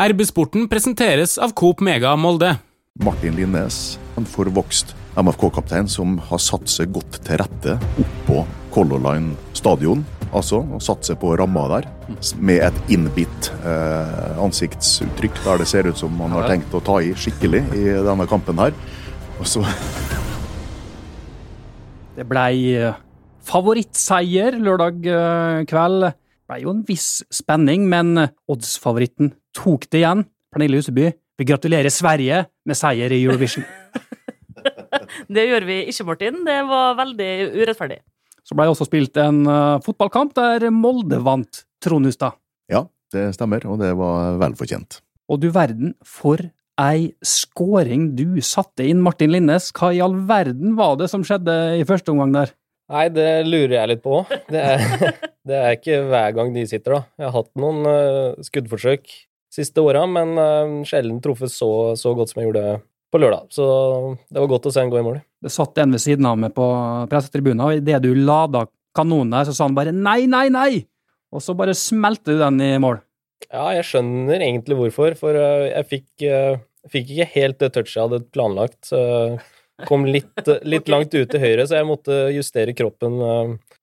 RB-sporten presenteres av Coop Mega Molde. Martin Linnes, en forvokst MFK-kaptein som har satt seg godt til rette oppå Color Line stadion. Altså satt seg på ramma der med et innbitt eh, ansiktsuttrykk der det ser ut som man har tenkt å ta i skikkelig i denne kampen her. Og så Det blei eh, favorittseier lørdag eh, kveld. Blei jo en viss spenning, men oddsfavoritten tok det igjen. Pernille Huseby, vi gratulerer Sverige med seier i Eurovision. Det gjør vi ikke, Martin. Det var veldig urettferdig. Så ble det også spilt en uh, fotballkamp der Molde vant, Trond Hustad. Ja, det stemmer, og det var vel fortjent. Og du verden, for ei skåring du satte inn, Martin Linnes. Hva i all verden var det som skjedde i første omgang der? Nei, det lurer jeg litt på. Det er, det er ikke hver gang de sitter, da. Jeg har hatt noen uh, skuddforsøk siste åra, men uh, sjelden truffet så, så godt som jeg gjorde på lørdag. Så det var godt å se en gå i mål. Det satt en ved siden av meg på pressetribunen, og idet du lada kanonen der, så sa han bare nei, nei, nei! Og så bare smelte du den i mål. Ja, jeg skjønner egentlig hvorfor, for uh, jeg fikk, uh, fikk ikke helt det touchet jeg hadde planlagt. Uh, kom litt, litt langt ut til høyre, så jeg måtte justere kroppen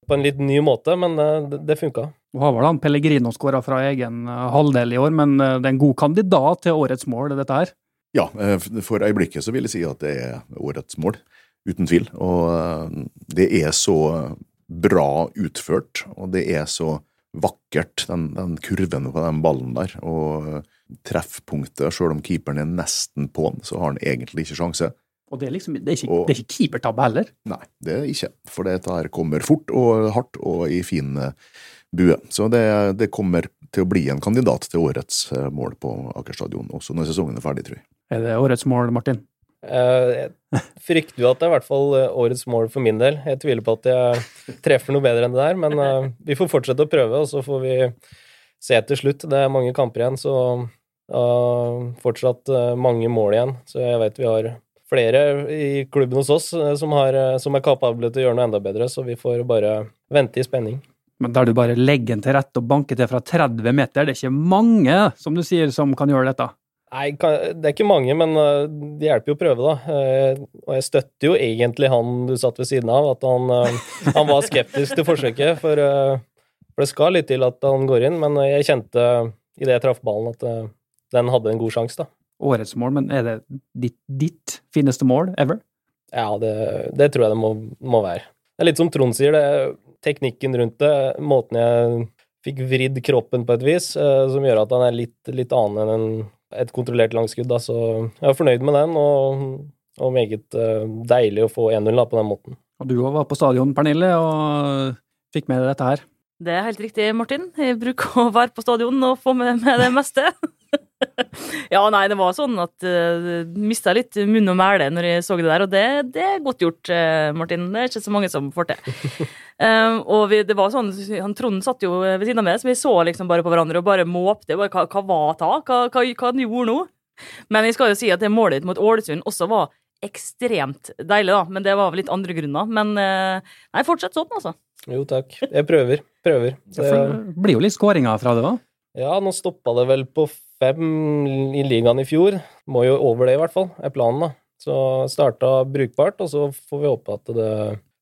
på en litt ny måte, men det, det funka. Du har vel han Pellegrino skåra fra egen halvdel i år, men det er en god kandidat til årets mål, dette her? Ja, for øyeblikket så vil jeg si at det er årets mål, uten tvil. Og det er så bra utført, og det er så vakkert, den, den kurven på den ballen der. Og treffpunktet, sjøl om keeperen er nesten på den, så har han egentlig ikke sjanse. Og det er liksom, det er ikke, og, det er ikke keepertabbe heller? Nei, det er ikke. For dette her kommer fort og hardt og i fin bue. Så det, det kommer til å bli en kandidat til årets mål på Aker stadion, også når sesongen er ferdig, tror jeg. Er det årets mål, Martin? Jeg frykter jo at det er i hvert fall årets mål for min del. Jeg tviler på at jeg treffer noe bedre enn det der, men vi får fortsette å prøve, og så får vi se til slutt. Det er mange kamper igjen, så uh, fortsatt mange mål igjen. Så jeg vet vi har flere i klubben hos oss som, har, som er kapable til å gjøre noe enda bedre, så vi får bare vente i spenning. Men der du bare legger den til rette og banker til fra 30 meter, det er ikke mange, som du sier, som kan gjøre dette? Nei, det er ikke mange, men det hjelper jo å prøve, da. Og jeg støtter jo egentlig han du satt ved siden av, at han, han var skeptisk til forsøket. For, for, det skal litt til at han går inn, men jeg kjente idet jeg traff ballen, at den hadde en god sjanse, da. Årets mål, men er det ditt, ditt fineste mål ever? Ja, det, det, tror jeg det må, må, være. Det er litt som Trond sier, det er teknikken rundt det, måten jeg fikk vridd kroppen på et vis, som gjør at han er litt, litt annen enn en et kontrollert langskudd. Da, så jeg var fornøyd med den, og, og meget uh, deilig å få 1-0 på den måten. Og du òg var på stadion, Pernille, og fikk med deg dette her? Det er helt riktig, Martin. Jeg bruker å være på stadion og få med meg det meste. ja, nei, det var sånn at uh, mista litt munn og mæle når jeg så det der, og det, det er godt gjort, uh, Martin. Det er ikke så mange som får til. Uh, og vi, det var sånn, han Trond satt jo ved siden av meg, så vi så liksom bare på hverandre og bare måpte. Bare, hva, hva var ta? Hva, hva, hva han gjorde nå? Men jeg skal jo si at det målet mot Ålesund også var ekstremt deilig, da. Men det var vel litt andre grunner. Men uh, nei, fortsett sånn, altså. Jo, takk. Jeg prøver. Prøver. Det, det blir jo litt skåringer fra det òg? Ja, nå stoppa det vel på fem i ligaen i fjor. Må jo over det, i hvert fall, er planen, da. Så starta brukbart, og så får vi håpe at det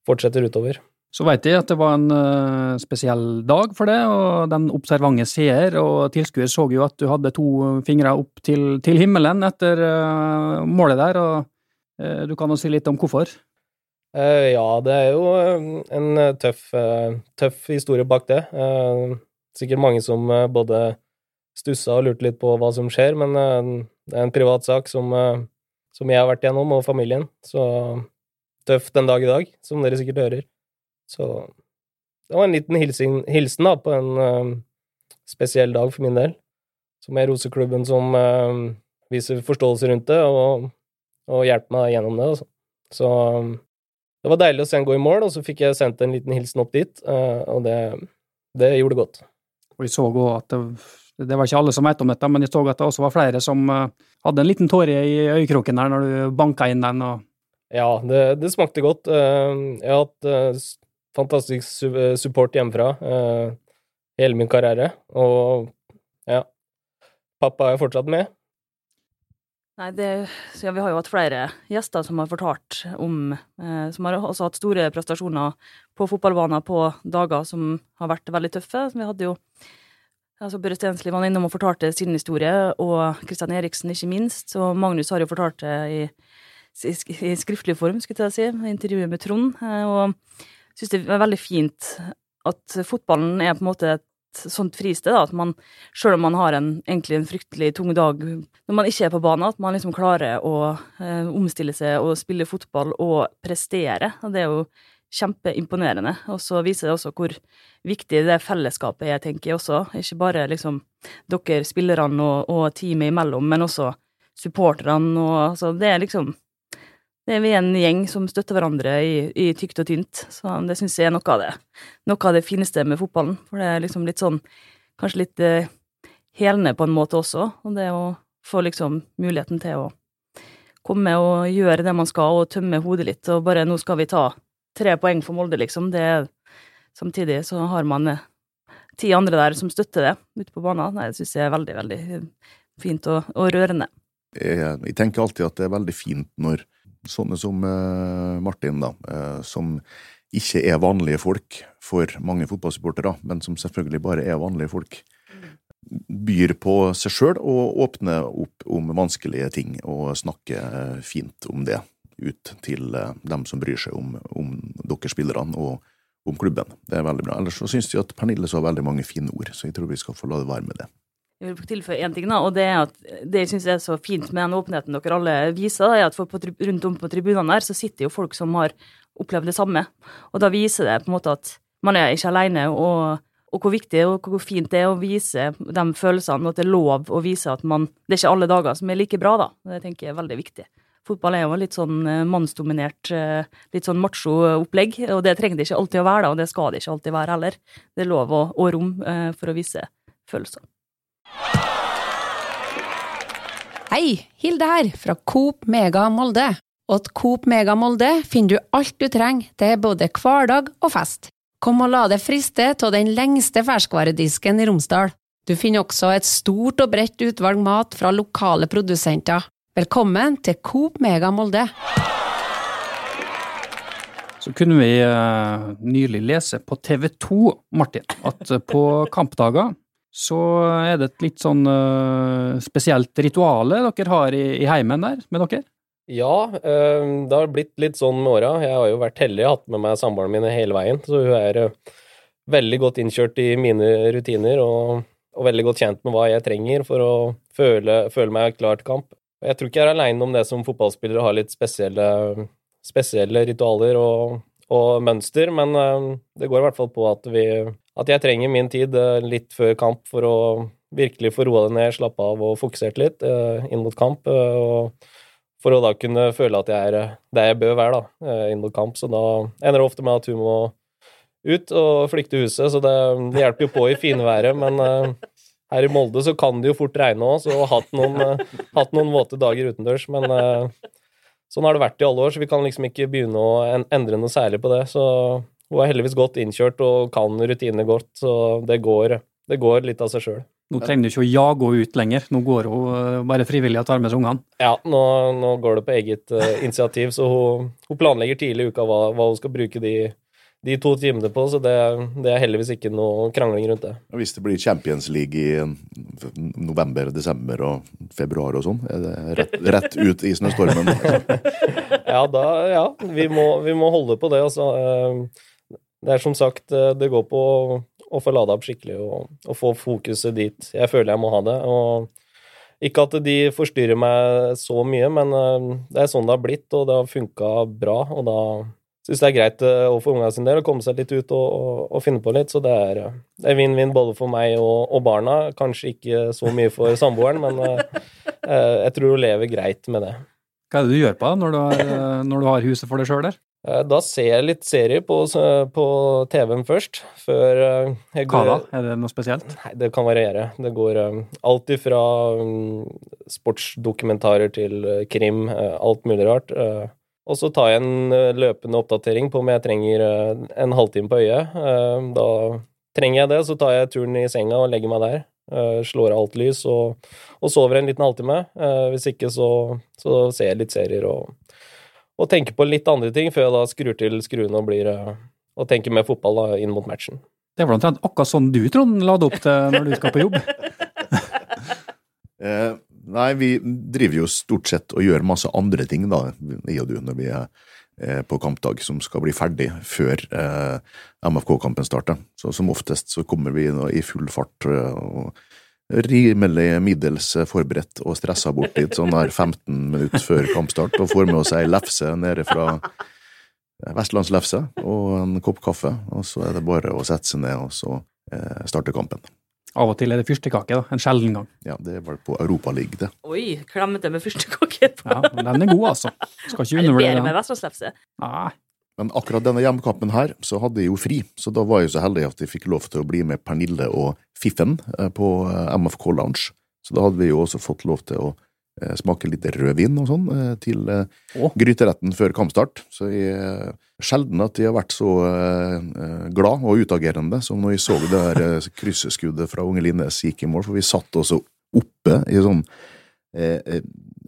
fortsetter utover. Så veit jeg at det var en uh, spesiell dag for det, og den observante seer og tilskuer så jo at du hadde to fingre opp til, til himmelen etter uh, målet der, og uh, du kan jo si litt om hvorfor? ja, det er jo en tøff, tøff historie bak det sikkert mange som eh, både stussa og lurte litt på hva som skjer, men eh, det er en privat sak som, eh, som jeg har vært gjennom, og familien. Så tøff den dag i dag, som dere sikkert hører. Så det var en liten hilsen, hilsen da, på en spesiell dag for min del. Så må jeg rose klubben som viser forståelse rundt det, og, og hjelper meg gjennom det. Altså. Så det var deilig å se en gå i mål, og så fikk jeg sendt en liten hilsen opp dit, og det, det gjorde godt. Og jeg så òg at det, det, var ikke alle som vet om dette, men jeg så at det også var flere som uh, hadde en liten tåre i øyekroken der når du banka inn den. og Ja, det, det smakte godt. Uh, jeg har hatt uh, fantastisk support hjemmefra hele min karriere, og ja pappa er fortsatt med. Nei, det, ja, Vi har jo hatt flere gjester som har fortalt om eh, Som har også hatt store prestasjoner på fotballbaner på dager som har vært veldig tøffe. Vi hadde jo altså Børre Stensli var innom og fortalte sin historie, og Kristian Eriksen ikke minst. Og Magnus har jo fortalt det i, i, i skriftlig form, skulle jeg si, i intervjuet med Trond. Eh, og syns det er veldig fint at fotballen er på en måte et sånt fristed, da, at man, selv om man har en, egentlig en fryktelig tung dag når man ikke er på banen, at man liksom klarer å eh, omstille seg og spille fotball og prestere. Og det er jo kjempeimponerende. Og så viser det også hvor viktig det fellesskapet er, tenker jeg også. Ikke bare liksom dere spillerne og, og teamet imellom, men også supporterne og altså Det er liksom det er vi en gjeng som støtter hverandre i, i tykt og tynt, så det syns jeg er noe av det noe av det fineste med fotballen. For det er liksom litt sånn kanskje litt eh, helende på en måte også, og det å få liksom muligheten til å komme og gjøre det man skal, og tømme hodet litt, og bare 'nå skal vi ta tre poeng for Molde', liksom, det er Samtidig så har man eh, ti andre der som støtter det ute på banen. Nei, det syns jeg er veldig, veldig fint og, og rørende. Jeg, jeg, tenker alltid at det er veldig fint når sånne som uh, Martin, da, uh, som ikke er vanlige folk for mange fotballsupportere, men som selvfølgelig bare er vanlige folk, byr på seg sjøl og åpner opp om vanskelige ting og snakker fint om det ut til eh, dem som bryr seg om, om dere spillerne og om klubben. Det er veldig bra. Ellers så syns jeg at Pernille sa veldig mange fine ord, så jeg tror vi skal få la det være med det. Jeg vil tilføye én ting, da, og det er at det jeg syns er så fint med den åpenheten dere alle viser, er at på, rundt om på tribunene der så sitter jo folk som har opplevd det samme. Og da viser det på en måte at man er ikke alene, og, og hvor viktig og hvor fint det er å vise de følelsene, og at det er lov å vise at man Det er ikke alle dager som er like bra, da. Det tenker jeg er veldig viktig. Fotball er jo litt sånn eh, mannsdominert, eh, litt sånn macho-opplegg, og det trenger det ikke alltid å være, da, og det skal det ikke alltid være heller. Det er lov og, og rom for å vise følelser. Hei, Hilde her, fra Coop Mega Molde. Og Coop Mega Molde finner du alt du trenger til både hverdag og fest. Kom og la deg friste av den lengste ferskvaredisken i Romsdal. Du finner også et stort og bredt utvalg mat fra lokale produsenter. Velkommen til Coop Mega Molde. Så kunne vi uh, nylig lese på TV 2, Martin, at på kampdager så er det et litt sånn uh, spesielt rituale dere har i, i heimen der med dere? Ja, det har blitt litt sånn med åra. Jeg har jo vært heldig og hatt med meg samboeren min hele veien, så hun er veldig godt innkjørt i mine rutiner og, og veldig godt kjent med hva jeg trenger for å føle, føle meg klar til kamp. Jeg tror ikke jeg er aleine om det som fotballspillere har litt spesielle, spesielle ritualer og, og, mønster, men det går i hvert fall på at, vi, at jeg trenger min tid litt før kamp for å virkelig få roa det ned, slappe av og fokusert litt inn mot kamp. og for å da kunne føle at jeg er eh, der jeg bør være da, eh, inn mot kamp. Så da ender det ofte med at hun må ut og flykte huset, så det, hjelper jo på i finværet. Men her i Molde så kan det jo fort regne òg, så hatt noen, hatt noen våte dager utendørs. Men sånn har det vært i alle år, så vi kan liksom ikke begynne å endre noe særlig på det. Så hun er heldigvis godt innkjørt og kan rutinene godt, så det går, det går litt av seg sjøl. Nå trenger du ikke å jage henne ut lenger, nå går hun eh, bare frivillig og tar med seg ungene. Ja, nå, nå, går det på eget uh, initiativ, så hun, hun, planlegger tidlig i uka hva, hva, hun skal bruke de, de to timene på, så det, det, er heldigvis ikke noe krangling rundt det. Hvis det blir Champions League i november, desember og februar og sånn, er det rett, rett ut i snøstormen? ja, da, ja vi, må, vi må holde på det, altså. Eh, det er som sagt, det går på å få lada opp skikkelig og, og, få fokuset dit jeg føler jeg må ha det. Og ikke at de forstyrrer meg så mye, men eh, det er sånn det har blitt, og det har funka bra. Og da syns det er greit å for ungene sin del å komme seg litt ut og, og, og finne på litt. Så det er, vinn-vinn både for meg og, barna. Kanskje ikke så mye for samboeren, men jeg tror hun lever greit med det. Hva er det du gjør på når du har, når du har huset for deg sjøl der? Eh, da ser jeg litt serier på, på TV-en først, før eh, jeg går Hva da? Er det noe spesielt? Nei, det kan variere. Det går um, alt ifra um, sportsdokumentarer til krim, alt mulig rart. Og så tar jeg en løpende oppdatering på om jeg trenger en halvtime på øyet. Da trenger jeg det, så tar jeg turen i senga og legger meg der. Eh, slår av alt lys og, og sover en liten halvtime. Eh, hvis ikke så, så ser jeg litt serier og, og tenker på litt andre ting før jeg da skrur til skruene og blir eh, og tenker med fotball da, inn mot matchen. Det er vel omtrent akkurat sånn du, Trond, la det opp til når du skal på jobb? Eh, nei, vi driver jo stort sett og gjør masse andre ting, da, jeg og du, når vi er eh, på kampdag, som skal bli ferdig før eh, MFK-kampen starter. Så som oftest så kommer vi nå i full fart eh, og rimelig middels forberedt og stressa bort dit sånn der 15 minutter før kampstart, og får med oss ei lefse nede fra vestlandslefse og en kopp kaffe, og så er det bare å sette seg ned og så eh, starte kampen. Av og til er det fyrstekake, da. En sjelden gang. Ja, det var på Europaligaen, det. Oi, klemmete med fyrstekake. Ja, men den er god, altså. Skal ikke Er det bedre med. Vestlandslefse? Nei. Men akkurat denne hjemmekampen her, så hadde jeg jo fri, så da var jeg så heldig at jeg fikk lov til å bli med Pernille og Fiffen eh, på eh, MFK Lounge. Så da hadde vi jo også fått lov til å eh, smake litt rødvin og sånn til gryteretten før kampstart. Så jeg, sjelden at jeg har vært så glad og utagerende som når jeg så det der krysseskuddet fra Unge Linnes gikk i mål, for vi satt også oppe i sånn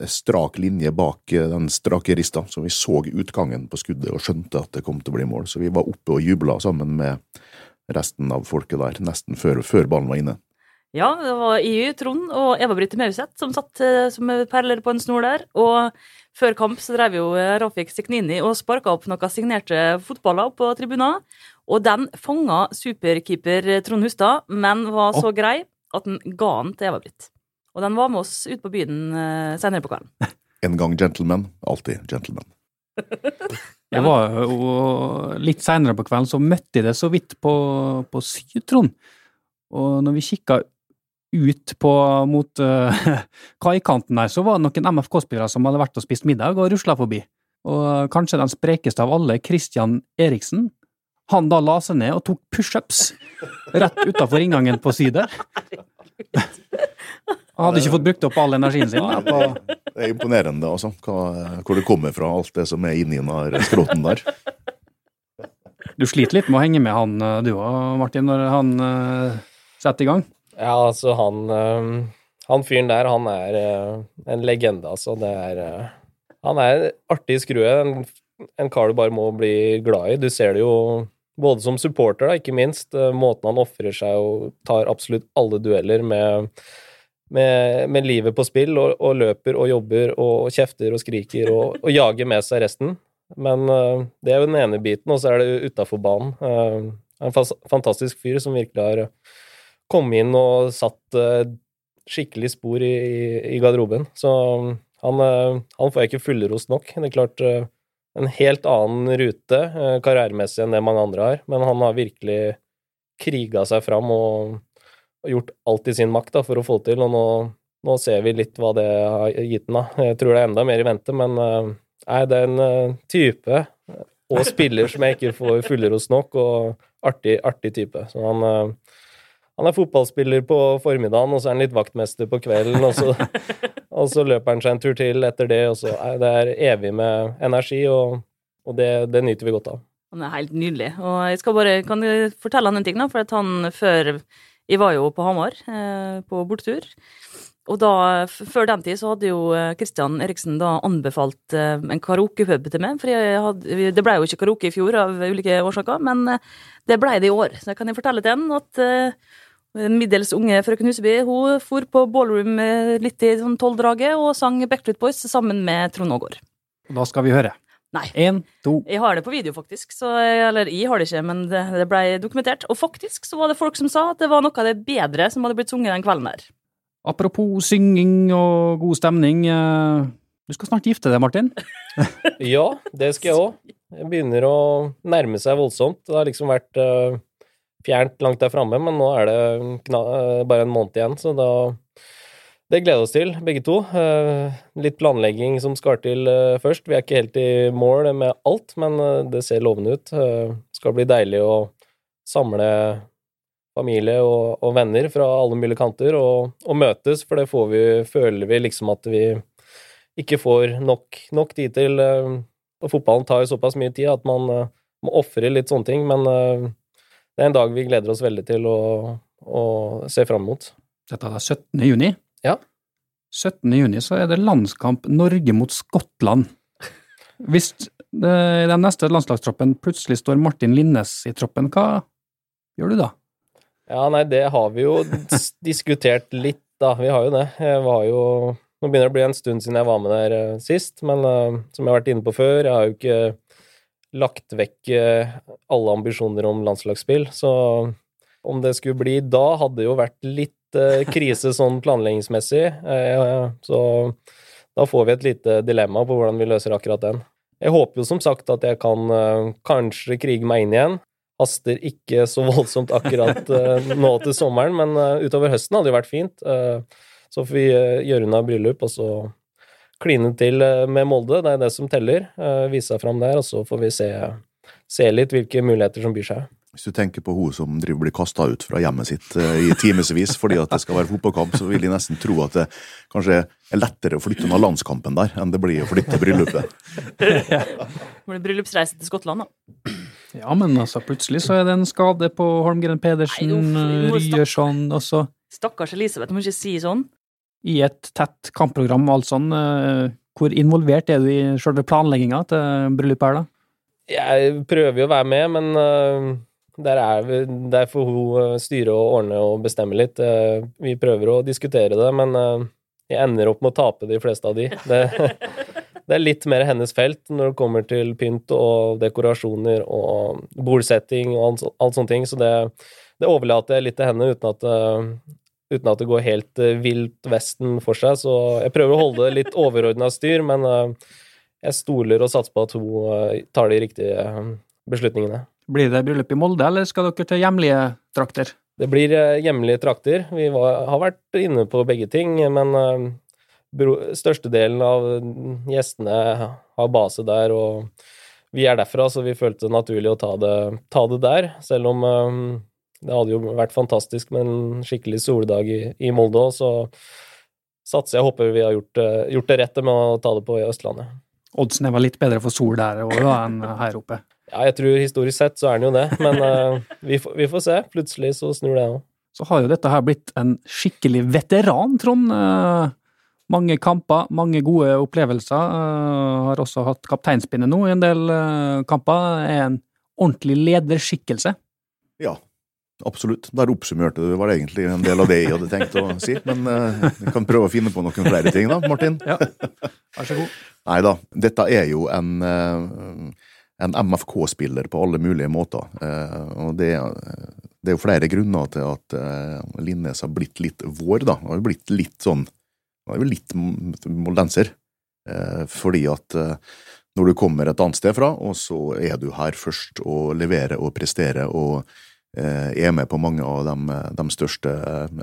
strak linje bak eh, den strake rista, så vi så utgangen på skuddet og skjønte at det kom til å bli mål. Så vi var oppe og jubla sammen med resten av folket der, nesten før, før ballen var inne. Ja, det var EU, Trond og Eva-Britt Mauseth som satt eh, som perler på en snor der. Og før kamp så drev jo eh, Rafik Seknini og sparka opp noen signerte fotballer på tribunen. Og den fanga superkeeper Trond Hustad, men var så grei at den ga den til Eva-Britt. Og den var med oss ut på byen eh, senere på kvelden. En gang gentleman, alltid gentleman. ja. var jo litt seinere på kvelden, så møtte jeg det så vidt på, på Syd-Trond. Og når vi kikka ut på mot uh, kaikanten der, så var det noen MFK-spillere som hadde vært og spist middag og rusla forbi. Og kanskje den sprekeste av alle, Christian Eriksen, han da la seg ned og tok pushups rett utafor inngangen på Syd der. Han hadde ikke fått brukt opp all energien sin. da, Det er imponerende, altså, hva, hvor det kommer fra, alt det som er inni den der skrotten der. Du sliter litt med å henge med han eh, du òg, Martin, når han eh, setter i gang? Ja, altså, han eh, Han fyren der, han er en legende, altså. Det er Han er en artig skrue. En, en kar du bare må bli glad i. Du ser det jo både som supporter, da, ikke minst. Måten han ofrer seg og tar absolutt alle dueller med med, med livet på spill, og, og løper og jobber og, kjefter og skriker og, og jager med seg resten. Men uh, det er jo den ene biten, og så er det utafor banen. Uh, en fantastisk fyr som virkelig har kommet inn og satt uh, skikkelig spor i, i, i garderoben. Så han, eh, han får jeg ikke fullrost nok. Det er klart en helt annen rute karrieremessig enn det mange andre har, men han har virkelig kriga seg fram og, gjort alt i sin makt da, for å få til, og nå, nå ser vi litt hva det har gitt den. da. Jeg tror det er enda mer i vente, men eh, nei, det er en eh, type og spiller som jeg ikke får fullrost nok, og artig, artig type. Så han, eh, han er fotballspiller på formiddagen, og så er han litt vaktmester på kvelden, og så, og så løper han seg en tur til etter det, og så er Det er evig med energi, og, og det, det nyter vi godt av. Han er helt nydelig. Og jeg skal bare, kan jeg fortelle han en ting, da? For at han før Jeg var jo på Hamar eh, på bortetur. Og da, før den tid så hadde jo Kristian Eriksen da anbefalt eh, en karaokepub til meg. For hadde, det ble jo ikke karaoke i fjor av ulike årsaker, men eh, det ble det i år. Så jeg kan jeg fortelle til en at eh, middels unge frøken Huseby hun for på ballroom eh, litt i sånn tolvdraget og sang Backstreet Boys sammen med Trond Aagaard. Da skal vi høre. Nei. En, to Jeg har det på video, faktisk. Så, eller jeg har det ikke, men det, det ble dokumentert. Og faktisk så var det folk som sa at det var noe av det bedre som hadde blitt sunget den kvelden der. Apropos synging og god stemning. eh, Du skal snart gifte deg, Martin. Ja, det skal jeg òg. Det begynner å nærme seg voldsomt. Det har liksom vært uh, fjernt langt der framme, men nå er det kna eh, bare en måned igjen, så da Det gleder vi oss til, begge to. Eh, litt planlegging som skal til eh, først. Vi er ikke helt i mål med alt, men eh, det ser lovende ut. Det skal bli deilig å samle familie og, og venner fra alle mulige kanter og, og møtes, for det vi, føler vi liksom at vi ikke får nok, nok tid til. Og fotballen tar jo såpass mye tid at man må ofre litt sånne ting, men det er en dag vi gleder oss veldig til å, å se fram mot. Dette er 17. juni. Ja. 17. juni så er det landskamp Norge mot Skottland. Hvis det, i den neste landslagstroppen plutselig står Martin Linnes i troppen, hva gjør du da? Ja, nei, det har vi jo diskutert litt, da. Vi har jo det. Jeg var jo Nå begynner det å bli en stund siden jeg var med der eh, sist, men uh, som jeg har vært inne på før, jeg har jo ikke lagt vekk uh, alle ambisjoner om landslagsspill, så om det skulle bli da, hadde det jo vært litt eh, krise sånn planleggingsmessig, eh, så da får vi et lite dilemma på hvordan vi løser akkurat den. Jeg håper jo som sagt at jeg kan eh, kanskje krige meg inn igjen. Haster ikke så voldsomt akkurat nå til sommeren, men utover høsten hadde det vært fint. Så får vi gjøre unna bryllup, og så kline til med Molde. Det er det som teller. Vise seg fram der, og så får vi se, se litt hvilke muligheter som byr seg. Hvis du tenker på hun som driver blir kasta ut fra hjemmet sitt eh, i timevis fordi at det skal være fotballkamp, så vil de nesten tro at det kanskje er lettere å flytte unna landskampen der enn det blir å flytte bryllupet. Det blir bryllupsreise til Skottland, da. Ja, men altså, plutselig så er det en skade på Holmgren Pedersen, stoppe. Ryerson, og så Stakkars Elisabeth, du må ikke si sånn. i et tett kampprogram og alt sånn. eh, Hvor involvert er du i selve planlegginga til bryllupet her, da? Jeg prøver jo å være med, men der, er vi, der får hun øh, styre og ordne og bestemme litt. Eh, vi prøver å diskutere det, men øh, jeg ender opp med å tape de fleste av de. Det, det er litt mer hennes felt når det kommer til pynt og dekorasjoner og bordsetting og alt, alt sånne ting, så det, det overlater jeg litt til henne uten at, uten at det går helt vilt vesten for seg. Så jeg prøver å holde det litt overordna styr, men jeg stoler og satser på at hun eh, tar de riktige eh, beslutningene. Blir det bryllup i Molde, eller skal dere til hjemlige trakter? Det blir eh, hjemlige trakter. Vi var, har vært inne på begge ting, men eh, størstedelen av gjestene har base der, og vi er derfra, så vi følte det naturlig å ta det, ta det der. Selv om eh, det hadde jo vært fantastisk med en skikkelig soldag i, i Molde òg, så satser jeg og håper vi har gjort, gjort det rette med å ta det på Østlandet. Oddsen var litt bedre for sol der òg enn her oppe. Ja, jeg tror historisk sett så er den jo det, men uh, vi, får, vi får se. Plutselig så snur det òg. Så har jo dette her blitt en skikkelig veteran, Trond. Uh, Mange kamper, mange gode opplevelser. Uh, Har også hatt kapteinspinnet nå i en del kamper. Er en ordentlig lederskikkelse. Ja, absolutt. Der oppsummerte du vel egentlig en del av det jeg hadde tenkt å si. Men eh, vi kan prøve å finne på noen flere ting, da, Martin. Ja, vær så god. Nei da, dette er jo en, eh, en MFK-spiller på alle mulige måter. Eh, Og det, det er jo flere grunner til at eh, Linnes har blitt litt vår, da. Han har jo blitt litt sånn Han er jo litt moldenser. Eh, Fordi at når du kommer et annet sted fra, og så er du her først og leverer og presterer og er med på mange av de, de største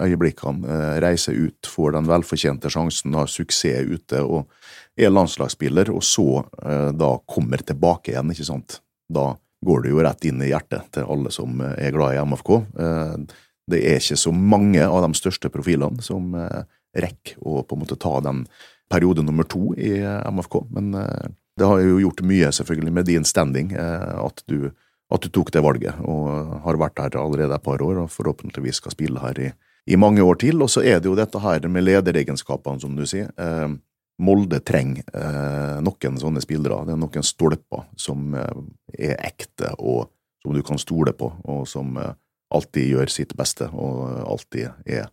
øyeblikkene, reiser ut, får den velfortjente sjansen, har suksess ute og er landslagsspiller, og så eh, da kommer tilbake igjen, ikke sant. Da går det jo rett inn i hjertet til alle som eh, er glad i MFK. Eh, det er ikke så mange av de største profilene som rekker å på en måte ta den periode nummer to i MFK, men det har jo gjort mye selvfølgelig med din standing at du, at du tok det valget, og har vært her allerede et par år, og forhåpentligvis skal spille her i, i mange år til. Og så er det jo dette her med lederegenskapene, som du sier. Molde trenger eh, noen sånne spillere. Det er noen stolper som eh, er ekte, og som du kan stole på, og som eh, alltid gjør sitt beste, og alltid er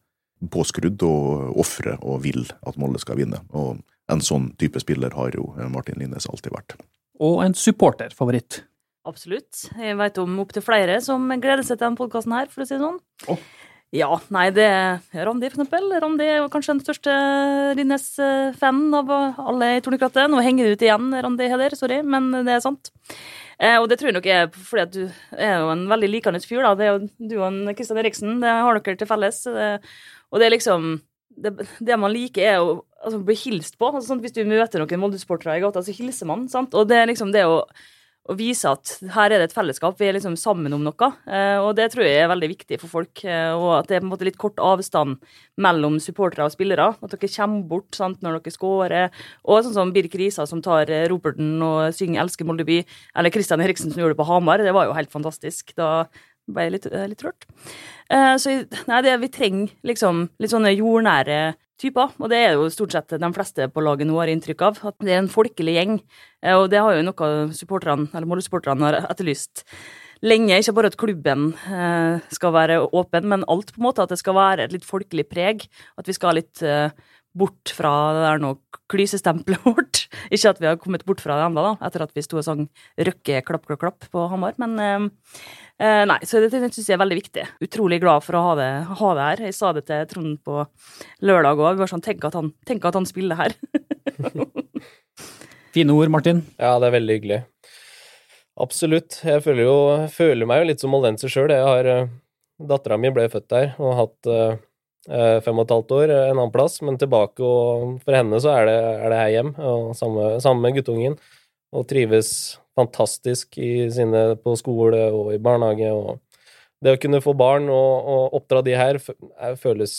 påskrudd og ofrer og vil at Molde skal vinne. Og en sånn type spiller har jo Martin Linnes alltid vært. Og en supporterfavoritt. Absolutt. Jeg vet om opptil flere som gleder seg til denne podkasten her, for å si det sånn. Å. Ja, nei, det er Randi, for eksempel. Randi er kanskje den største Rinnes-fanen av alle i Tornekrattet. Nå henger det ut igjen, Randi Heder, sorry, men det er sant. Eh, og det tror jeg nok er fordi at du er jo en veldig likende fyr, da. Det er jo du og Kristian Eriksen, det har dere til felles. Det, og det er liksom det, det man liker, er å altså, bli hilst på. Altså, sånn, hvis du møter noen Molde-sportere i gata, så hilser man. sant? Og det er liksom det å å vise at her er det et fellesskap, vi er liksom sammen om noe. Eh, og det tror jeg er veldig viktig for folk. Eh, og at det er på en måte litt kort avstand mellom supportere og spillere. At dere kommer bort sant, når dere scorer. Og sånn som Birk Risa som tar Roberten Roperten og synger 'Elsker Moldeby', eller Christian Eriksen som gjorde det på Hamar. Det var jo helt fantastisk. Da, ble jeg litt, eh, litt rørt. Eh, så nei, det, vi trenger liksom litt sånne jordnære typer, og det er jo stort sett de fleste på laget nå har inntrykk av. At det er en folkelig gjeng, eh, og det har jo noe supporterne, eller Molde-supporterne har etterlyst lenge. Ikke bare at klubben eh, skal være åpen, men alt, på en måte. At det skal være et litt folkelig preg. At vi skal ha litt eh, bort fra det der nå klysestempelet vårt. Ikke at vi har kommet bort fra det ennå, da, etter at vi sto og sang Røkke klapp, klapp, klapp på Hamar, men eh, eh nei, så det, det syns jeg er veldig viktig. Utrolig glad for å ha det, ha det her. Jeg sa det til Trond på lørdag òg. Sånn, tenk, at han, tenk at han spiller her. Fine ord, Martin. Ja, det er veldig hyggelig. Absolutt. Jeg føler, jo, føler meg jo litt som moldenser sjøl. Jeg har uh, Dattera mi ble født der og har hatt uh, fem og et halvt år en annen plass, men tilbake, og for henne så er det, er det her hjem. Og samme, samme guttungen. Og trives fantastisk sine, på skole og i barnehage. og det å kunne få barn og, og oppdra de her føles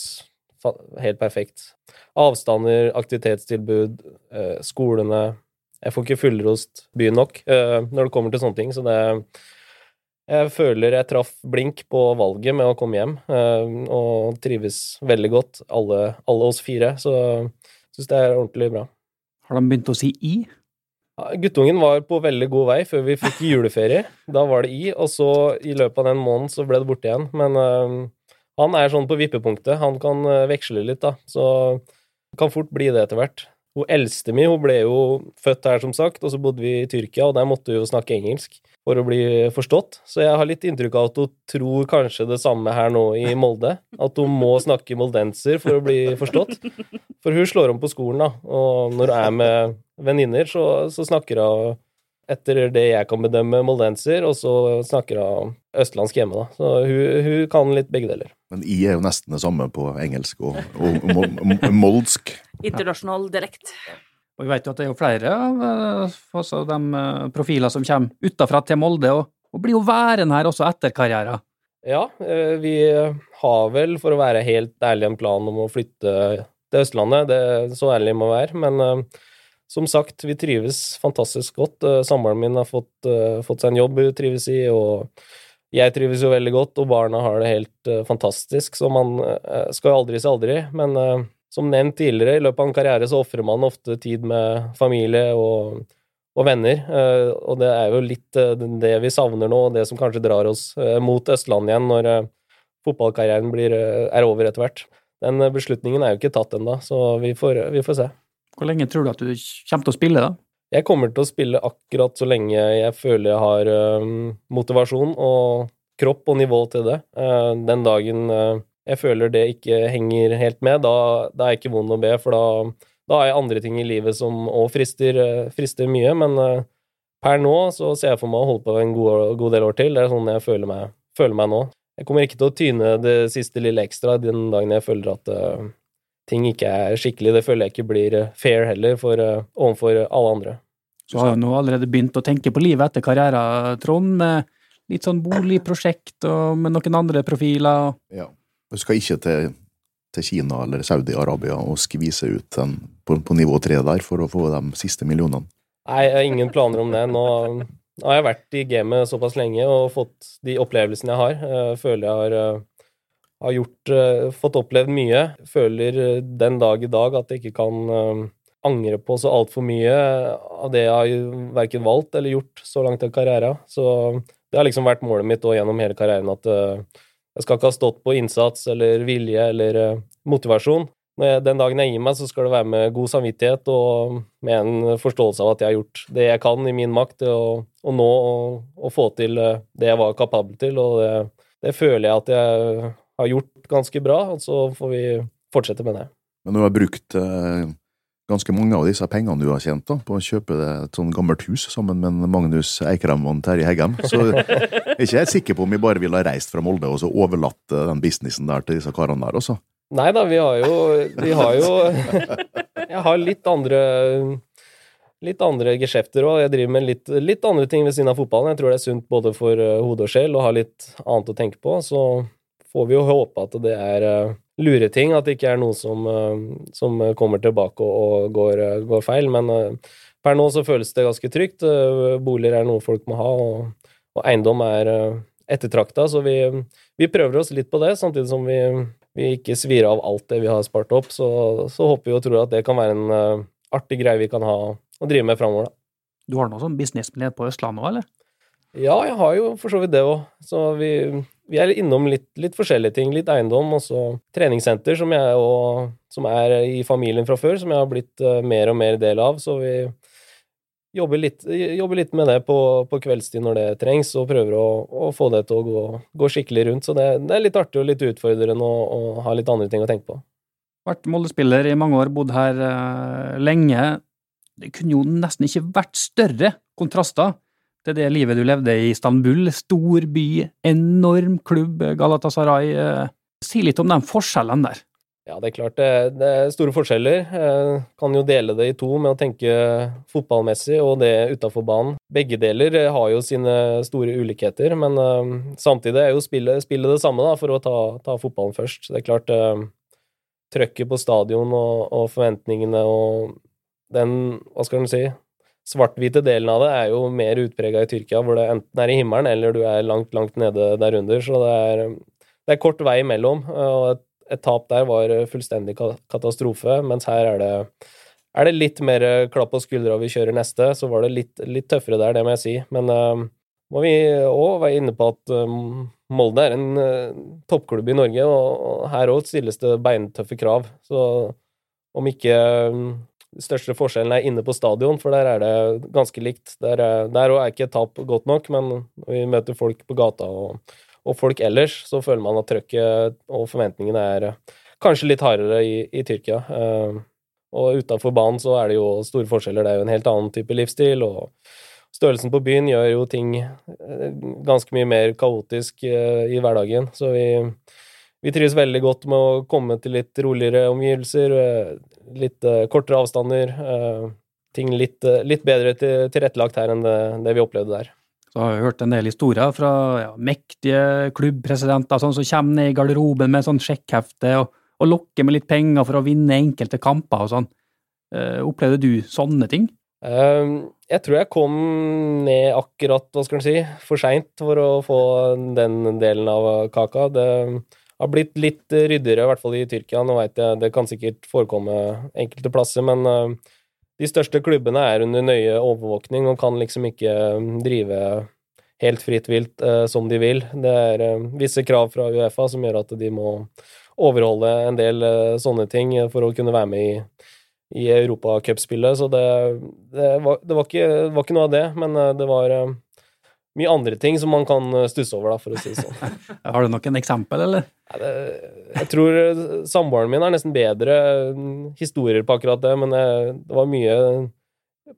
helt perfekt. Avstander, aktivitetstilbud, skolene jeg får ikke fullrost byen nok når det kommer til sånne ting, så det Jeg føler jeg traff blink på valget med å komme hjem, uh, og trives veldig godt, alle, alle oss fire, så syns det er ordentlig bra. Har de begynt å si i? Guttungen var på veldig god vei før vi fikk juleferie. Da var det i, og så i løpet av den måneden så ble det borte igjen. Men uh, han er sånn på vippepunktet. Han kan veksle litt, da. Så kan fort bli det etter hvert. Hun eldste mi hun ble jo født her, som sagt, og så bodde vi i Tyrkia, og der måtte hun jo snakke engelsk for å bli forstått. Så jeg har litt inntrykk av at hun tror kanskje det samme her nå i Molde. At hun må snakke moldenser for å bli forstått. For hun slår om på skolen, da, og når hun er med venninner, så, så snakker hun etter det jeg kan bedømme, moldenser, og så snakker hun østlandsk hjemme, da. Så hun, hun, kan litt begge deler. Men I er jo nesten det samme på engelsk og, og moldsk. Internasjonal dialekt. Og vi vet jo at det er jo flere av altså de eh, profiler som kommer utafra til Molde, og, og blir jo værende her også etter karrieren. Ja, eh, vi har vel, for å være helt ærlig, en plan om å flytte til Østlandet. Det er så ærlig må være. Men som sagt, vi trives fantastisk godt. Samboeren min har fått, fått, seg en jobb hun trives i, og jeg trives jo veldig godt, og barna har det helt fantastisk. Så man skal jo aldri si aldri. Men som nevnt tidligere, i løpet av en karriere så ofrer man ofte tid med familie og, og venner, eh, og det er jo litt eh, det vi savner nå, og det som kanskje drar oss eh, mot Østlandet igjen når fotballkarrieren blir, er over etter hvert. Den beslutningen er jo ikke tatt ennå, så vi får, vi får se. Hvor lenge tror du at du kommer til å spille, da? Jeg kommer til å spille akkurat så lenge jeg føler jeg har motivasjon og kropp og nivå til det. Den dagen jeg føler det ikke henger helt med, da, da er jeg ikke vond å be, for da, da er jeg andre ting i livet som òg frister, frister, mye. Men uh, per nå så ser jeg for meg å holde på en god, god, del år til. Det er sånn jeg føler meg, føler meg, nå. Jeg kommer ikke til å tyne det siste lille ekstra den dagen jeg føler at uh, ting ikke er skikkelig. Det føler jeg ikke blir fair heller for, uh, overfor alle andre. Så har jo nå allerede begynt å tenke på livet etter karrieren, Trond, med litt sånn boligprosjekt og med noen andre profiler. Ja. Du skal ikke til, til Kina eller Saudi-Arabia og skvise ut den på, på, nivå tre der for å få de siste millionene? Nei, jeg har ingen planer om det. Nå har jeg vært i gamet såpass lenge og fått de opplevelsene jeg har. Jeg føler jeg har, eh, har gjort, eh, fått opplevd mye. Føler den dag i dag at jeg ikke kan eh, angre på så altfor mye av det jeg har verken valgt eller gjort så langt i karrieren. Så det har liksom vært målet mitt gjennom hele karrieren at jeg skal ikke ha stått på innsats eller vilje eller motivasjon. motivasjon. Jeg, den dagen jeg gir meg, så skal det være med god samvittighet og med en forståelse av at jeg har gjort det jeg kan i min makt til å, å nå og, og, få til uh, det jeg var kapabel til, og det, det, føler jeg at jeg har gjort ganske bra, og så får vi fortsette med det. Men du har brukt uh ganske mange av disse pengene du har tjent da, på å kjøpe et sånn gammelt hus sammen med Magnus Eikrem og Terje Heggem. Så jeg er ikke helt sikker på om vi bare ville ha reist fra Molde og så overlatt eh, den businessen der til disse karene der også. Nei da, vi har jo Vi har jo Jeg har litt andre litt andre geskjefter òg. Jeg driver med litt, litt, andre ting ved siden av fotballen. Jeg tror det er sunt både for eh, hode og sjel å ha litt annet å tenke på. Så får vi jo håpe at det er eh, lureting, at det ikke er noe som, eh, som kommer tilbake og, går, eh, går, feil. Men eh, per nå så føles det ganske trygt. Boliger er noe folk må ha, og, og eiendom er ettertrakta, så vi, vi prøver oss litt på det, samtidig som vi, vi ikke svir av alt det vi har spart opp. Så, så håper vi og tror at det kan være en artig greie vi kan ha å drive med framover, da. Du har noe sånn business nede på Østlandet òg, eller? Ja, jeg har jo for så vidt det òg. Så vi, vi, er innom litt, litt, forskjellige ting. Litt eiendom, og så treningssenter, som, jeg, og, som er i familien fra før, som jeg har blitt uh, mer og mer del av. Så vi jobber litt, jobber litt med det på, på, kveldstid når det trengs, og prøver å, å få det til å gå, gå skikkelig rundt. Så det, det, er litt artig og litt utfordrende å, ha litt andre ting å tenke på. Vært Molde-spiller i mange år, bodd her uh, lenge det kunne jo nesten ikke vært større kontraster til det livet du levde i Istanbul. Stor by, enorm klubb, Galatasaray. Eh, si litt om de forskjellene der. Ja, det er klart det, det er store forskjeller. Jeg kan jo dele det i to med å tenke fotballmessig og det utafor banen. Begge deler har jo sine store ulikheter, men samtidig er jo spillet, spillet, det samme, da, for å ta, ta fotballen først. Det er klart Trøkket på stadion og, og forventningene og den, hva skal man si, svart-hvite delen av det er jo mer utprega i Tyrkia, hvor det enten er i himmelen eller du er langt, langt nede der under. Så det er, det er kort vei imellom. Og et, et, tap der var fullstendig katastrofe, mens her er det, er det litt mer klapp på skuldra vi kjører neste. Så var det litt, litt tøffere der, det må jeg si. Men uh, må vi òg være inne på at um, Molde er en uh, toppklubb i Norge, og, her òg stilles det beintøffe krav. Så om ikke største forskjellen er inne på stadion, for der er det ganske likt. Der der er ikke tap godt nok, men når vi møter folk på gata og, og folk ellers, så føler man at trøkket og forventningene er eh, kanskje litt hardere i, i Tyrkia. Uh, og utafor banen så er det jo store forskjeller. Det er jo en helt annen type livsstil, og størrelsen på byen gjør jo ting eh, ganske mye mer kaotisk i hverdagen. Så vi vi trives veldig godt med å komme til litt roligere omgivelser, eh, litt uh, kortere avstander. Uh, ting litt, uh, litt bedre til, tilrettelagt her enn det, det, vi opplevde der. Så har vi hørt en del historier fra ja, mektige klubbpresidenter sånn som kommer ned i garderoben med sånn sjekkhefte og, og, lokker med litt penger for å vinne enkelte kamper og sånn. opplevde du sånne ting? jeg tror jeg kom ned akkurat, hva skal en si, for seint for å få den delen av kaka. Det har blitt litt eh, ryddigere, i hvert fall i Tyrkia. Nå vet jeg det kan sikkert forekomme enkelte plasser, men uh, de største klubbene er under nøye overvåkning og kan liksom ikke eh, drive helt fritt vilt som de vil. Det er visse krav fra Uefa som gjør at de må overholde en del sånne ting for å kunne være med i, i europacupspillet. Så det, det, var, det, var ikke, det, var, ikke, noe av det, men det var mye andre ting som man kan eh, stusse over, da, for å si det sånn. Har du noen eksempel, eller? Jeg tror eh, samboeren min er nesten bedre historier på akkurat det, men det, eh, det var mye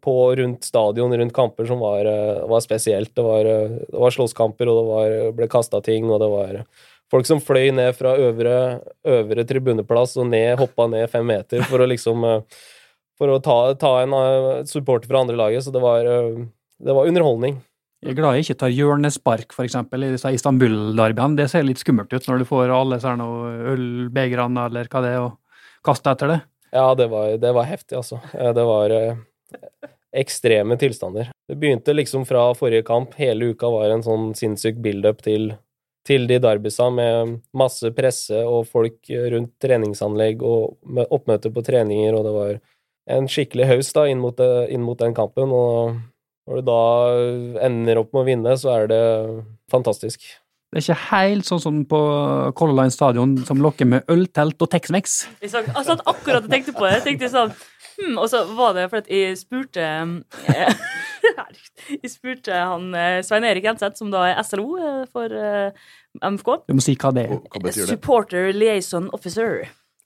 på rundt stadion, rundt kamper, som var, var spesielt. Det var, det var slåsskamper, og det var, ble kasta ting, og det var folk som fløy ned fra øvre, øvre tribuneplass og ned, hoppa ned fem meter for å liksom For å ta, ta en supporter fra andre laget, så det var, det var underholdning. Jeg er glad jeg ikke tar hjørnespark, eksempel, i disse Istanbul-derbyene. Det ser litt skummelt ut når du får alle ølbegrene eller hva det er, og kaster etter det. Ja, det var, det var heftig, altså. Det var eh, ekstreme tilstander. Det begynte liksom fra forrige kamp. Hele uka var en sånn sinnssyk build-up til, til de derbysa med masse presse og folk rundt treningsanlegg og oppmøte på treninger, og det var en skikkelig haus da inn mot, inn mot den kampen. og når du da ender opp med å vinne, så er det fantastisk. Det er ikke helt sånn som på Color Line stadion, som lokker med øltelt og Tex-Mex. Jeg satt akkurat og tenkte på det. Jeg tenkte sånn hmm, Og så var det fordi jeg spurte eh, Jeg spurte han eh, Svein Erik Jenseth, som da er SLO eh, for MFK. Du må si hva det er. Hva betyr det? Supporter Liaison Officer.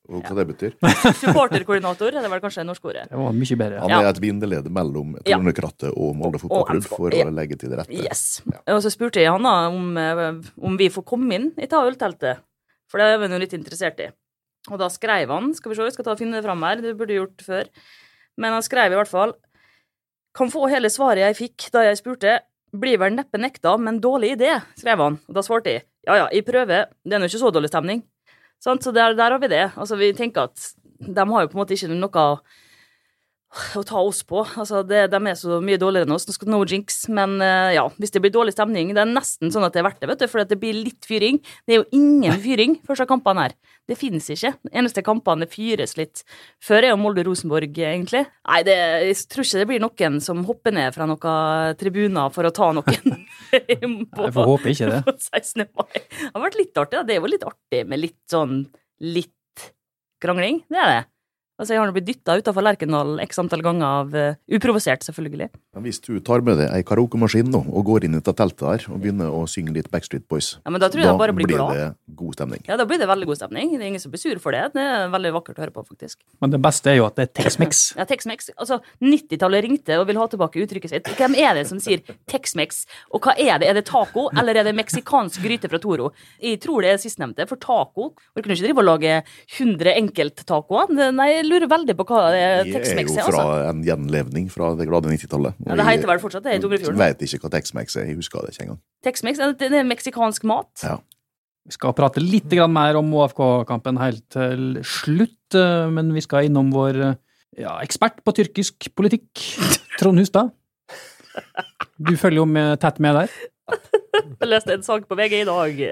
Og hva det betyr? Supporterkoordinator er det var kanskje det norske ordet. Det var mye bedre. Han er et bindeledd mellom Tornekrattet og Molde fotballklubb for å legge til rette. Yes. Ja. Og så spurte jeg han da om, eh, om vi får komme inn i ta ølteltet, for det er vi jo litt interessert i. Og da skrev han, skal vi se, vi skal ta og finne det fram her, det burde jeg gjort før, men han skrev i hvert fall Kan få hele svaret jeg fikk da jeg spurte, blir vel neppe nekta, men dårlig idé, skrev han. Og da svarte jeg ja ja, jeg prøver, det er nå ikke så dårlig stemning. Så der, der, har vi det. Altså, vi tenker at de har jo på en måte ikke noe å ta oss på. Altså, det, de er så mye dårligere enn oss. Nå skal no jinx, men uh, ja, hvis det blir dårlig stemning Det er nesten sånn at det er verdt det, vet du, for det blir litt fyring. Det er jo ingen fyring første kampene her. Det finnes ikke. De eneste kampene det fyres litt. Før er jo Molde-Rosenborg, egentlig. Nei, det, jeg tror ikke det blir noen som hopper ned fra noen tribuner for å ta noen på, Jeg får håpe ikke det. på 16. mai. Det har vært litt artig. da. Det er jo litt artig med litt sånn litt krangling. Det er det. Altså, Jeg har nå blitt dytta utafor Lerkendal x antall ganger av uh, uprovosert, selvfølgelig. Men hvis du tar med deg ei karaokemaskin nå, og går inn i teltet der og begynner å synge litt Backstreet Boys, Ja, men Da tror jeg jeg bare blir glad. det god stemning. Ja, Da blir det veldig god stemning. Det er ingen som blir sur for det. Det er veldig vakkert å høre på, faktisk. Men det beste er jo at det er Tex-Mex. Ja, Tex-Mex. Altså, 90-tallet ringte og vil ha tilbake uttrykket sitt. Hvem er det som sier Tex-Mex? Og hva er det? Er det taco, eller er det meksikansk gryte fra Toro? Jeg tror det er sistnevnte, for taco Vi kunne jo ikke drive og lage 100 enkelttacoer. Nei, jeg lurer veldig på hva det Det er jo Tex-Mex er, fra altså. en gjenlevning fra det glade 90-tallet. Ja, det heter vel fortsatt det i Dovrefjorden. Jeg vet ikke hva Tex-Mex er, jeg husker det ikke engang. Tex-Mex er- det er meksikansk mat. Ja. Vi skal prate litt mer om OFK-kampen helt til slutt, eh, men vi skal innom vår eh, ja, ekspert på tyrkisk politikk, Trond Hustad. Du følger jo med, tett med der. Jeg leste en sak på VG i dag.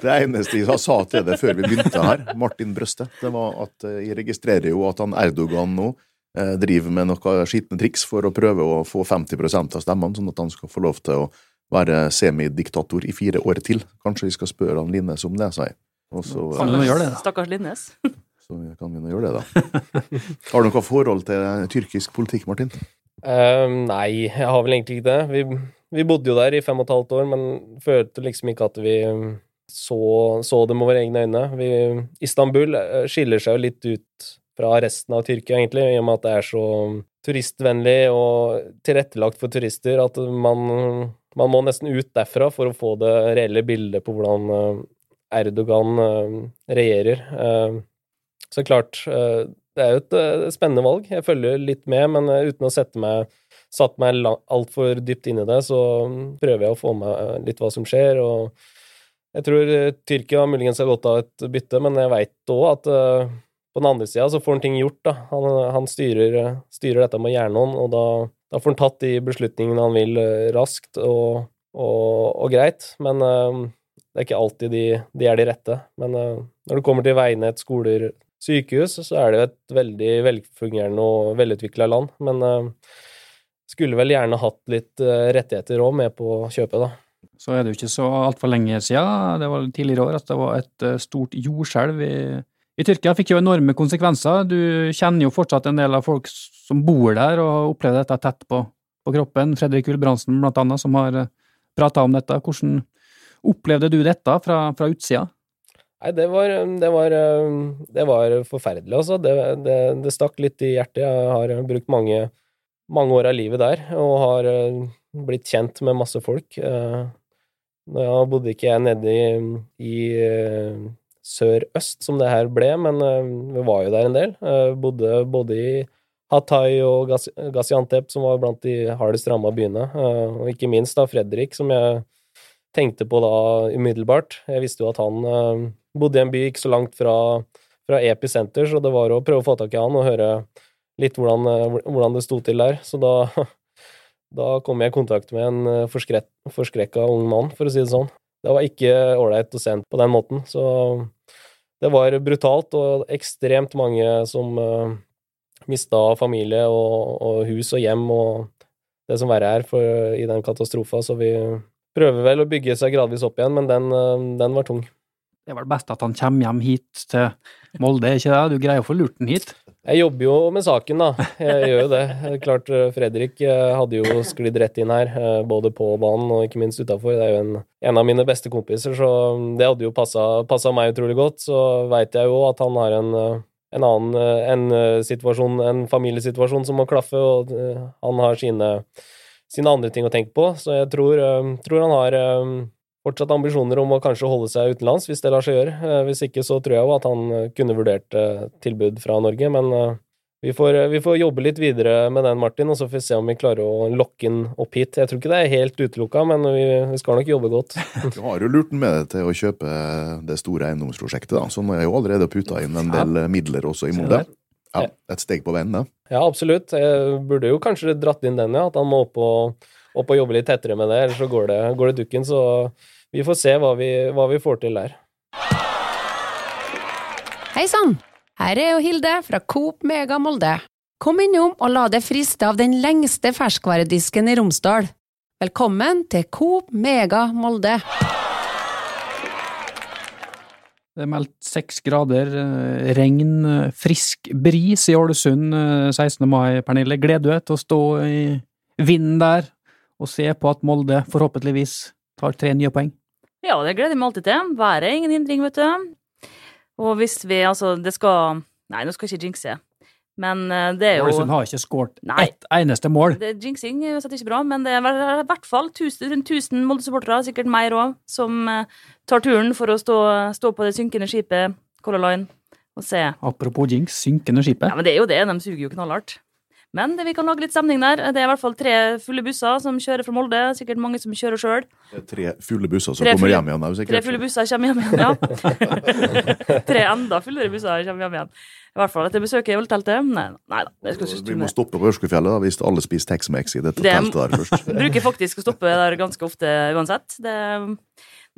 Det, det eneste jeg sa til det før vi begynte her, Martin Brøste, det var at eh, jeg registrerer jo at han Erdogan nå driver med noen skitne triks for å prøve å få 50% av stemmene, sånn at han skal få lov til å være semidiktator i fire år til. Kanskje vi skal spørre han Linnes om det, sa jeg. Og så, Kan du nå gjøre det, da? Stakkars Linnes. så kan vi nå gjøre det, da. Har du noe forhold til tyrkisk politikk, Martin? Ehm, nei, jeg har vel egentlig ikke det. Vi, vi bodde jo der i fem og et halvt år, men følte liksom ikke at vi um, så, så det med våre egne øyne. Vi, Istanbul eh, skiller seg jo litt ut fra resten av Tyrkia, egentlig, i og med at det er så turistvennlig og tilrettelagt for turister at man, man må nesten ut derfra for å få det reelle bildet på hvordan eh, Erdogan eh, regjerer. Eh, Så klart, det er jo et spennende valg. Jeg følger litt med, men uten å sette meg satt meg altfor dypt inn i det, så prøver jeg å få med litt hva som skjer. og Jeg tror Tyrkia muligens har godt av et bytte, men jeg veit òg at på den andre sida så får han ting gjort. da. Han, han styrer, styrer dette med hjernen, og da, da får han tatt de beslutningene han vil, eh, raskt og, og, og greit. Men uh, det er ikke alltid de, de er de rette. Men uh, når det kommer til veinett, skoler, sykehus, så er det jo et veldig velfungerende og velutvikla land. Men uh, skulle vel gjerne hatt litt rettigheter òg med på kjøpet, da. Så er det jo ikke så altfor lenge siden, det var tidligere år, at det var et stort jordskjelv i, i Tyrkia. Fikk jo enorme konsekvenser. Du kjenner jo fortsatt en del av folk som bor der og har opplevd dette tett på, på kroppen. Fredrik Gulbrandsen blant annet, som har prata om dette. Hvordan opplevde du dette fra, fra utsida? Nei, det var, det var, eh, det var forferdelig, altså. Det, det, stakk litt i hjertet. Jeg har brukt mange, mange år av livet der, og har eh, blitt kjent med masse folk. Eh, Nå bodde ikke jeg nede i, i eh, sør-øst, som det her ble, men eh, vi var jo der en del. Eh, Bodde både i Hatay og Gaziantep, som var blant de hardest ramma byene, eh, og ikke minst da Fredrik, som jeg tenkte på da umiddelbart. Jeg visste jo at han bodde i en by ikke så langt fra, fra Episenter, så det var å prøve å få tak i han og høre litt hvordan, hvordan det sto til der. Så da, da kom jeg i kontakt med en forskrekka ung mann, for å si det sånn. Det var ikke ålreit å se han på den måten, så det var brutalt, og ekstremt mange som uh, mista familie og, og hus og hjem og det som verre er for, i den katastrofa, så vi prøver vel å bygge seg gradvis opp igjen, men den, uh, den var tung. Det er vel best at han kommer hjem hit til Molde, ikke det? Du greier å få lurt den hit? Jeg jobber jo med saken, da. Jeg gjør jo det. Klart eh, Fredrik eh, hadde jo sklidd rett inn her, eh, både på banen og ikke minst utafor. Det er jo en, en av mine beste kompiser, så det hadde jo passa meg utrolig godt. Så veit jeg jo at han har en, en annen en situasjon, en familiesituasjon som må klaffe, og han har sine, sine andre ting å tenke på. Så jeg tror, tror han har fortsatt ambisjoner om å kanskje holde seg utenlands, hvis det lar seg gjøre. Eh, Hvis ikke så tror jeg jo at han eh, kunne vurdert eh, tilbud fra Norge, men vi får, vi får jobbe litt videre med den, Martin, og så får vi se om vi klarer å lokke den opp hit. Jeg tror ikke det er helt utelukka, men vi, vi skal nok jobbe godt. Du har jo lurt den med deg til å kjøpe det store eiendomsprosjektet, da. så nå er jo allerede putta inn en del midler også i Molde. ja, et steg på veien, det. Ja, absolutt. Jeg burde jo kanskje dratt inn den, ja. At han må opp og, opp og jobbe litt tettere med det, ellers så går det, går det dukken. Så vi får se hva vi, hva vi får til der. Hei sann! Her er jo Hilde fra Coop Mega Molde. Kom innom og la deg friste av den lengste ferskvaredisken i Romsdal. Velkommen til Coop Mega Molde. Det er meldt seks grader, eh, regn, eh, frisk bris i Ålesund eh, 16. mai, Pernille. Gleder du deg til å stå i vinden der og se på at Molde forhåpentligvis tar tre nye poeng? Ja, det gleder jeg meg alltid til. Været er ingen hindring, vet du. Og hvis vi altså Det skal Nei, nå skal jeg ikke jinxe. Men eh, det er jo Ålesund har ikke skåret ett eneste mål. det, Jinxing er uansett ikke bra, men det er i hvert fall tusen, rundt 1000 Molde-supportere, sikkert mer òg, som eh, tar turen for å stå, stå på det synkende skipet Color Line og se. Apropos jinx, synkende skipet. Ja, men det er jo det, de suger jo knallhardt. Men det, vi kan lage litt stemning der. Det er i hvert fall tre fulle busser som kjører fra Molde. Sikkert mange som kjører sjøl. Tre fulle busser som Tre kommer fulle- hjem igjen. er sikkert. Tre fulle busser kommer hjem igjen, ja. tre enda fullere busser kommer hjem igjen. I hvert fall etter besøket i ølteltet. Nei, nei da, det skal Vi må stoppe på Ørskufjellet da, hvis alle spiser Tex-Mex i dette Det- teltet der først. Bruker faktisk å stoppe der ganske ofte uansett. Det,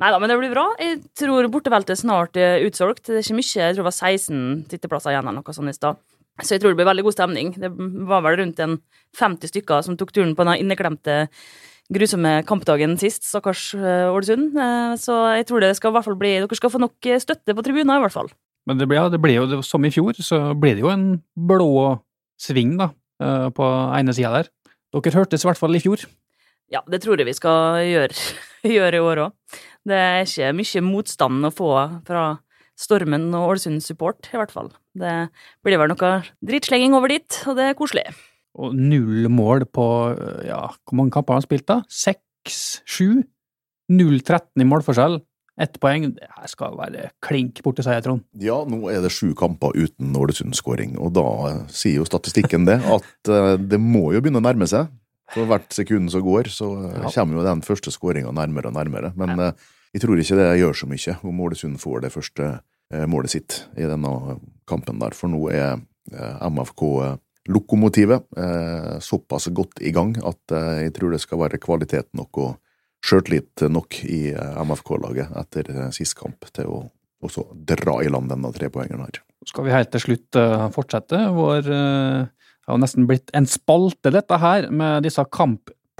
nei da, men det blir bra. Jeg tror borteveltet snart er utsolgt. Det er ikke mye, jeg tror det var 16 sitteplasser igjen eller noe sånt i stad. Så jeg tror det blir veldig god stemning. Det var vel rundt en 50 stykker som tok turen på den inneklemte grusomme kampdagen sist, stakkars eh, Ålesund. Eh, Så jeg tror det skal i hvert fall bli Dere skal få nok eh, støtte på tribunen, i hvert fall. Men det ble, ja, det ble jo, som i fjor, så ble det jo en blå sving da, på ene sida der. Dere hørtes i hvert fall i fjor. Ja, det tror jeg vi skal gjøre, gjøre i år òg. Det er ikke mye motstand å få fra Stormen og Ålesund support, i hvert fall. Det blir vel noe drittslenging over dit, og det er koselig. Og null mål på ja, hvor mange kamper har han spilt da? Seks? Sju? 0-13 i målforskjell. Ett poeng. Det her skal være klink borte, sier jeg, Trond. Ja, nå er det sju kamper uten Ålesund-skåring, og da sier jo statistikken det, at eh, det må jo begynne å nærme seg. For hvert sekund som går, så Ja. kommer jo den første skåringa nærmere og nærmere. Men eh, jeg tror ikke det gjør så mye om Ålesund får det første eh, målet sitt i denne kampen der, for nå er eh, MFK eh, såpass godt i gang at jeg tror det skal være kvalitet nok og sjøltillit nok i MFK-laget etter sist kamp til å også dra i land denne trepoengeren her. Skal vi helt til slutt fortsette vår Det har nesten blitt en spalte, dette her, med disse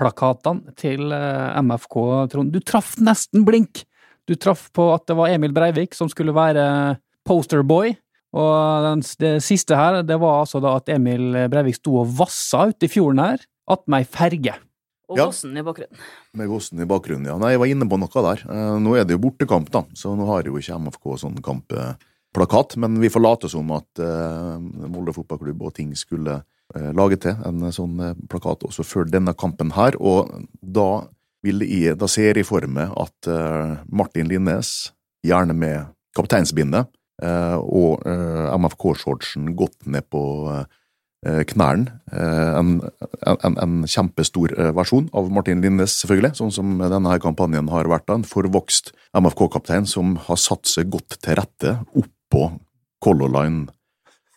kampplakatene til eh, MFK, Trond. Du traff nesten blink! Du traff på at det var Emil Breivik som skulle være posterboy. Og den, det siste her, det var altså da at Emil Breivik sto og vassa ute i fjorden her, attmed ei ferge. Og Ja. Vossen i bakgrunnen. Med Vossen i bakgrunnen, ja. Nei, jeg var inne på noe der. Eh, Nå er det jo bortekamp, da, så nå har jo ikke MFK sånn kampplakat. Men vi får late som at eh, Molde fotballklubb og ting skulle eh, lage til en sånn eh, plakat også før denne kampen her. Og da, jeg, da ser jeg for meg at eh, Martin Linnes, gjerne med kapteinsbindet, eh, og eh, MFK-shortsen godt ned på eh, knærne. Eh, En, en, en kjempestor eh, versjon av Martin Linnes, selvfølgelig, sånn som denne her kampanjen har vært. En forvokst MFK-kaptein som har satt seg godt til rette oppå Color Line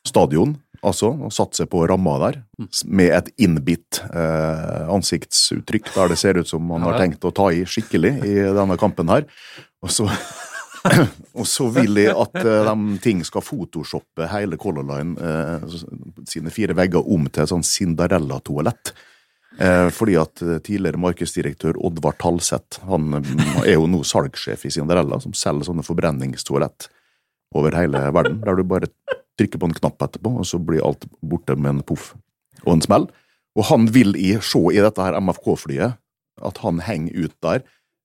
stadion, altså, og satt seg på ramma der, med et innbitt eh, ansiktsuttrykk der det ser ut som man har tenkt å ta i skikkelig i denne kampen her. Og så og så vil jeg at eh, de ting skal photoshoppe hele Color Line eh, sine fire vegger om til et sånn Cinderella-toalett. Eh, fordi at eh, tidligere markedsdirektør Oddvar Talseth han mm, er jo nå salgssjef i Cinderella, som selger sånne forbrenningstoalett over hele verden. Der du bare trykker på en knapp etterpå, og så blir alt borte med en poff og en smell. Og han vil i se i dette her MFK-flyet at han henger ut der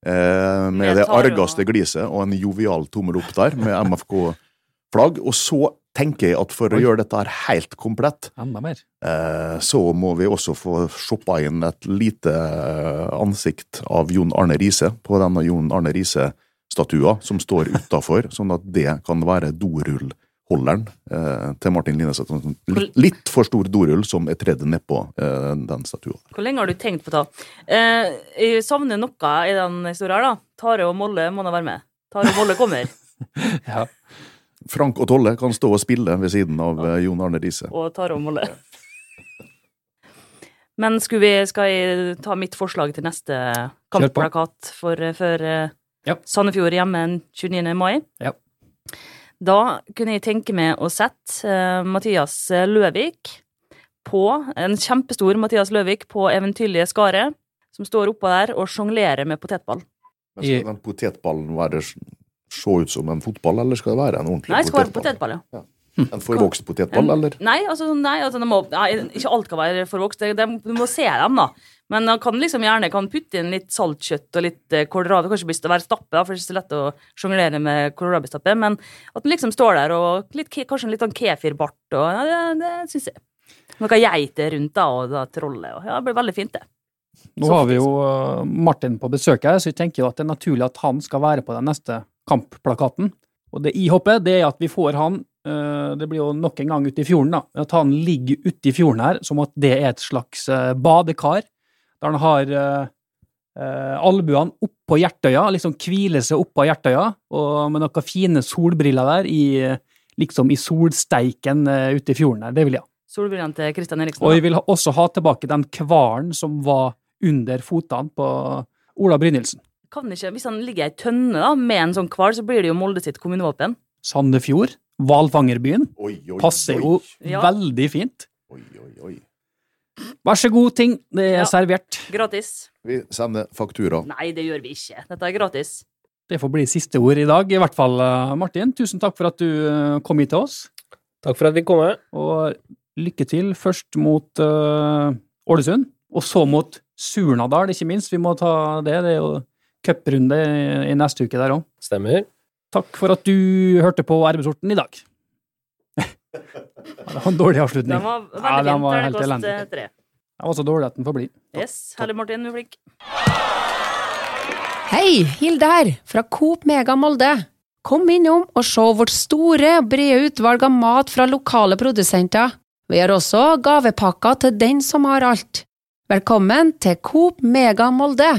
eh, med det argeste gliset og en jovial tommel opp der med MFK-flagg. Og så tenker jeg at for å gjøre dette her helt komplett, Enda mer. eh, så må vi også få shoppa inn et lite eh, ansikt av Jon Arne Riise på denne Jon Arne Riise-statua som står utafor, sånn at det kan være dorullholderen eh, til Martin Linneseth. Litt, litt for stor dorull som er tredd nedpå eh, den statuen. Hvor lenge har du tenkt på det? Eh, jeg savner noe i den historien her, da. Tare og Molle må da være med. Tare og Molle kommer. Ja. Frank og Tolle kan stå og spille ved siden av ja. Jon Arne Riise. og Tare og Molle. Men vi, skal jeg ta mitt forslag til neste kampplakat for, før eh, Ja. Sandefjord hjemme den 29. mai? Ja. Da kunne jeg tenke meg å sette eh, Mathias Løvik på En kjempestor Mathias Løvik på eventyrlige Skaret, som står oppå der og sjonglerer med potetball. Men skal den potetballen være, se ut som en fotball, eller skal det være en ordentlig Nei, det potetball? være potetball? potetball, ja. En forvokst potetball, eller? Nei, altså, nei, altså må, nei, ikke alt kan være forvokst. Du må se dem, da. Men han kan liksom gjerne kan putte inn litt saltkjøtt og litt eh, kålrabi. Kanskje det være stappe, da, for det er ikke så lett å sjonglere med kålrabistappe. Men at han liksom står der, og litt, kanskje en litt sånn kefirbart, og ja, det, det syns jeg. Noen geiter rundt da, og da trollet. Og, ja, det blir veldig fint, det. Nå har vi jo uh, Martin på besøk her, så jeg tenker jo at det er naturlig at han skal være på den neste kampplakaten. Og det håper, det er at vi får han uh, Det blir jo nok en gang ute i fjorden, da. At han ligger ute i fjorden her som at det er et slags badekar, der han har eh, uh, albuene oppå hjertøya, liksom hviler seg oppå hjertøya, og med noen fine solbriller der i liksom i solsteiken uh, ute i fjorden der. Det vil jeg ha. Solbrillene til Kristian Eriksen. Og jeg vil ha, også ha tilbake den kvaren som var under fotene på Ola Brynildsen. Kan ikke, hvis han ligger i ei tønne da, med en sånn hval, så blir det jo Molde sitt kommunevåpen. Sandefjord, hvalfangerbyen, passer jo Ja. veldig fint. Oi, oi, oi. Vær så god, ting. Det er Ja. servert. Gratis. Vi sender faktura. Nei, det gjør vi ikke. Dette er gratis. Det får bli siste ord i dag, i hvert fall, eh, Martin. Tusen takk for at du eh, kom hit til oss. Takk for at vi kom. Med. Og lykke til først mot uh, Ålesund, og så mot Surnadal, ikke minst. Vi må ta det. Det er jo cuprunde i, i neste uke der òg. Stemmer. Takk for at du hørte på RB-sorten i dag. Det var en dårlig avslutning. Den var veldig Ja, den var helt Terningkast elendig. eh, tre. Den var så dårlig at den får bli. Yes. Helle Martin, du er flink. Hei, Hilde her, fra Coop Mega Molde. Kom innom og se vårt store brede utvalg av mat fra lokale produsenter. Vi har også gavepakker til den som har alt. Velkommen til Coop Mega Molde.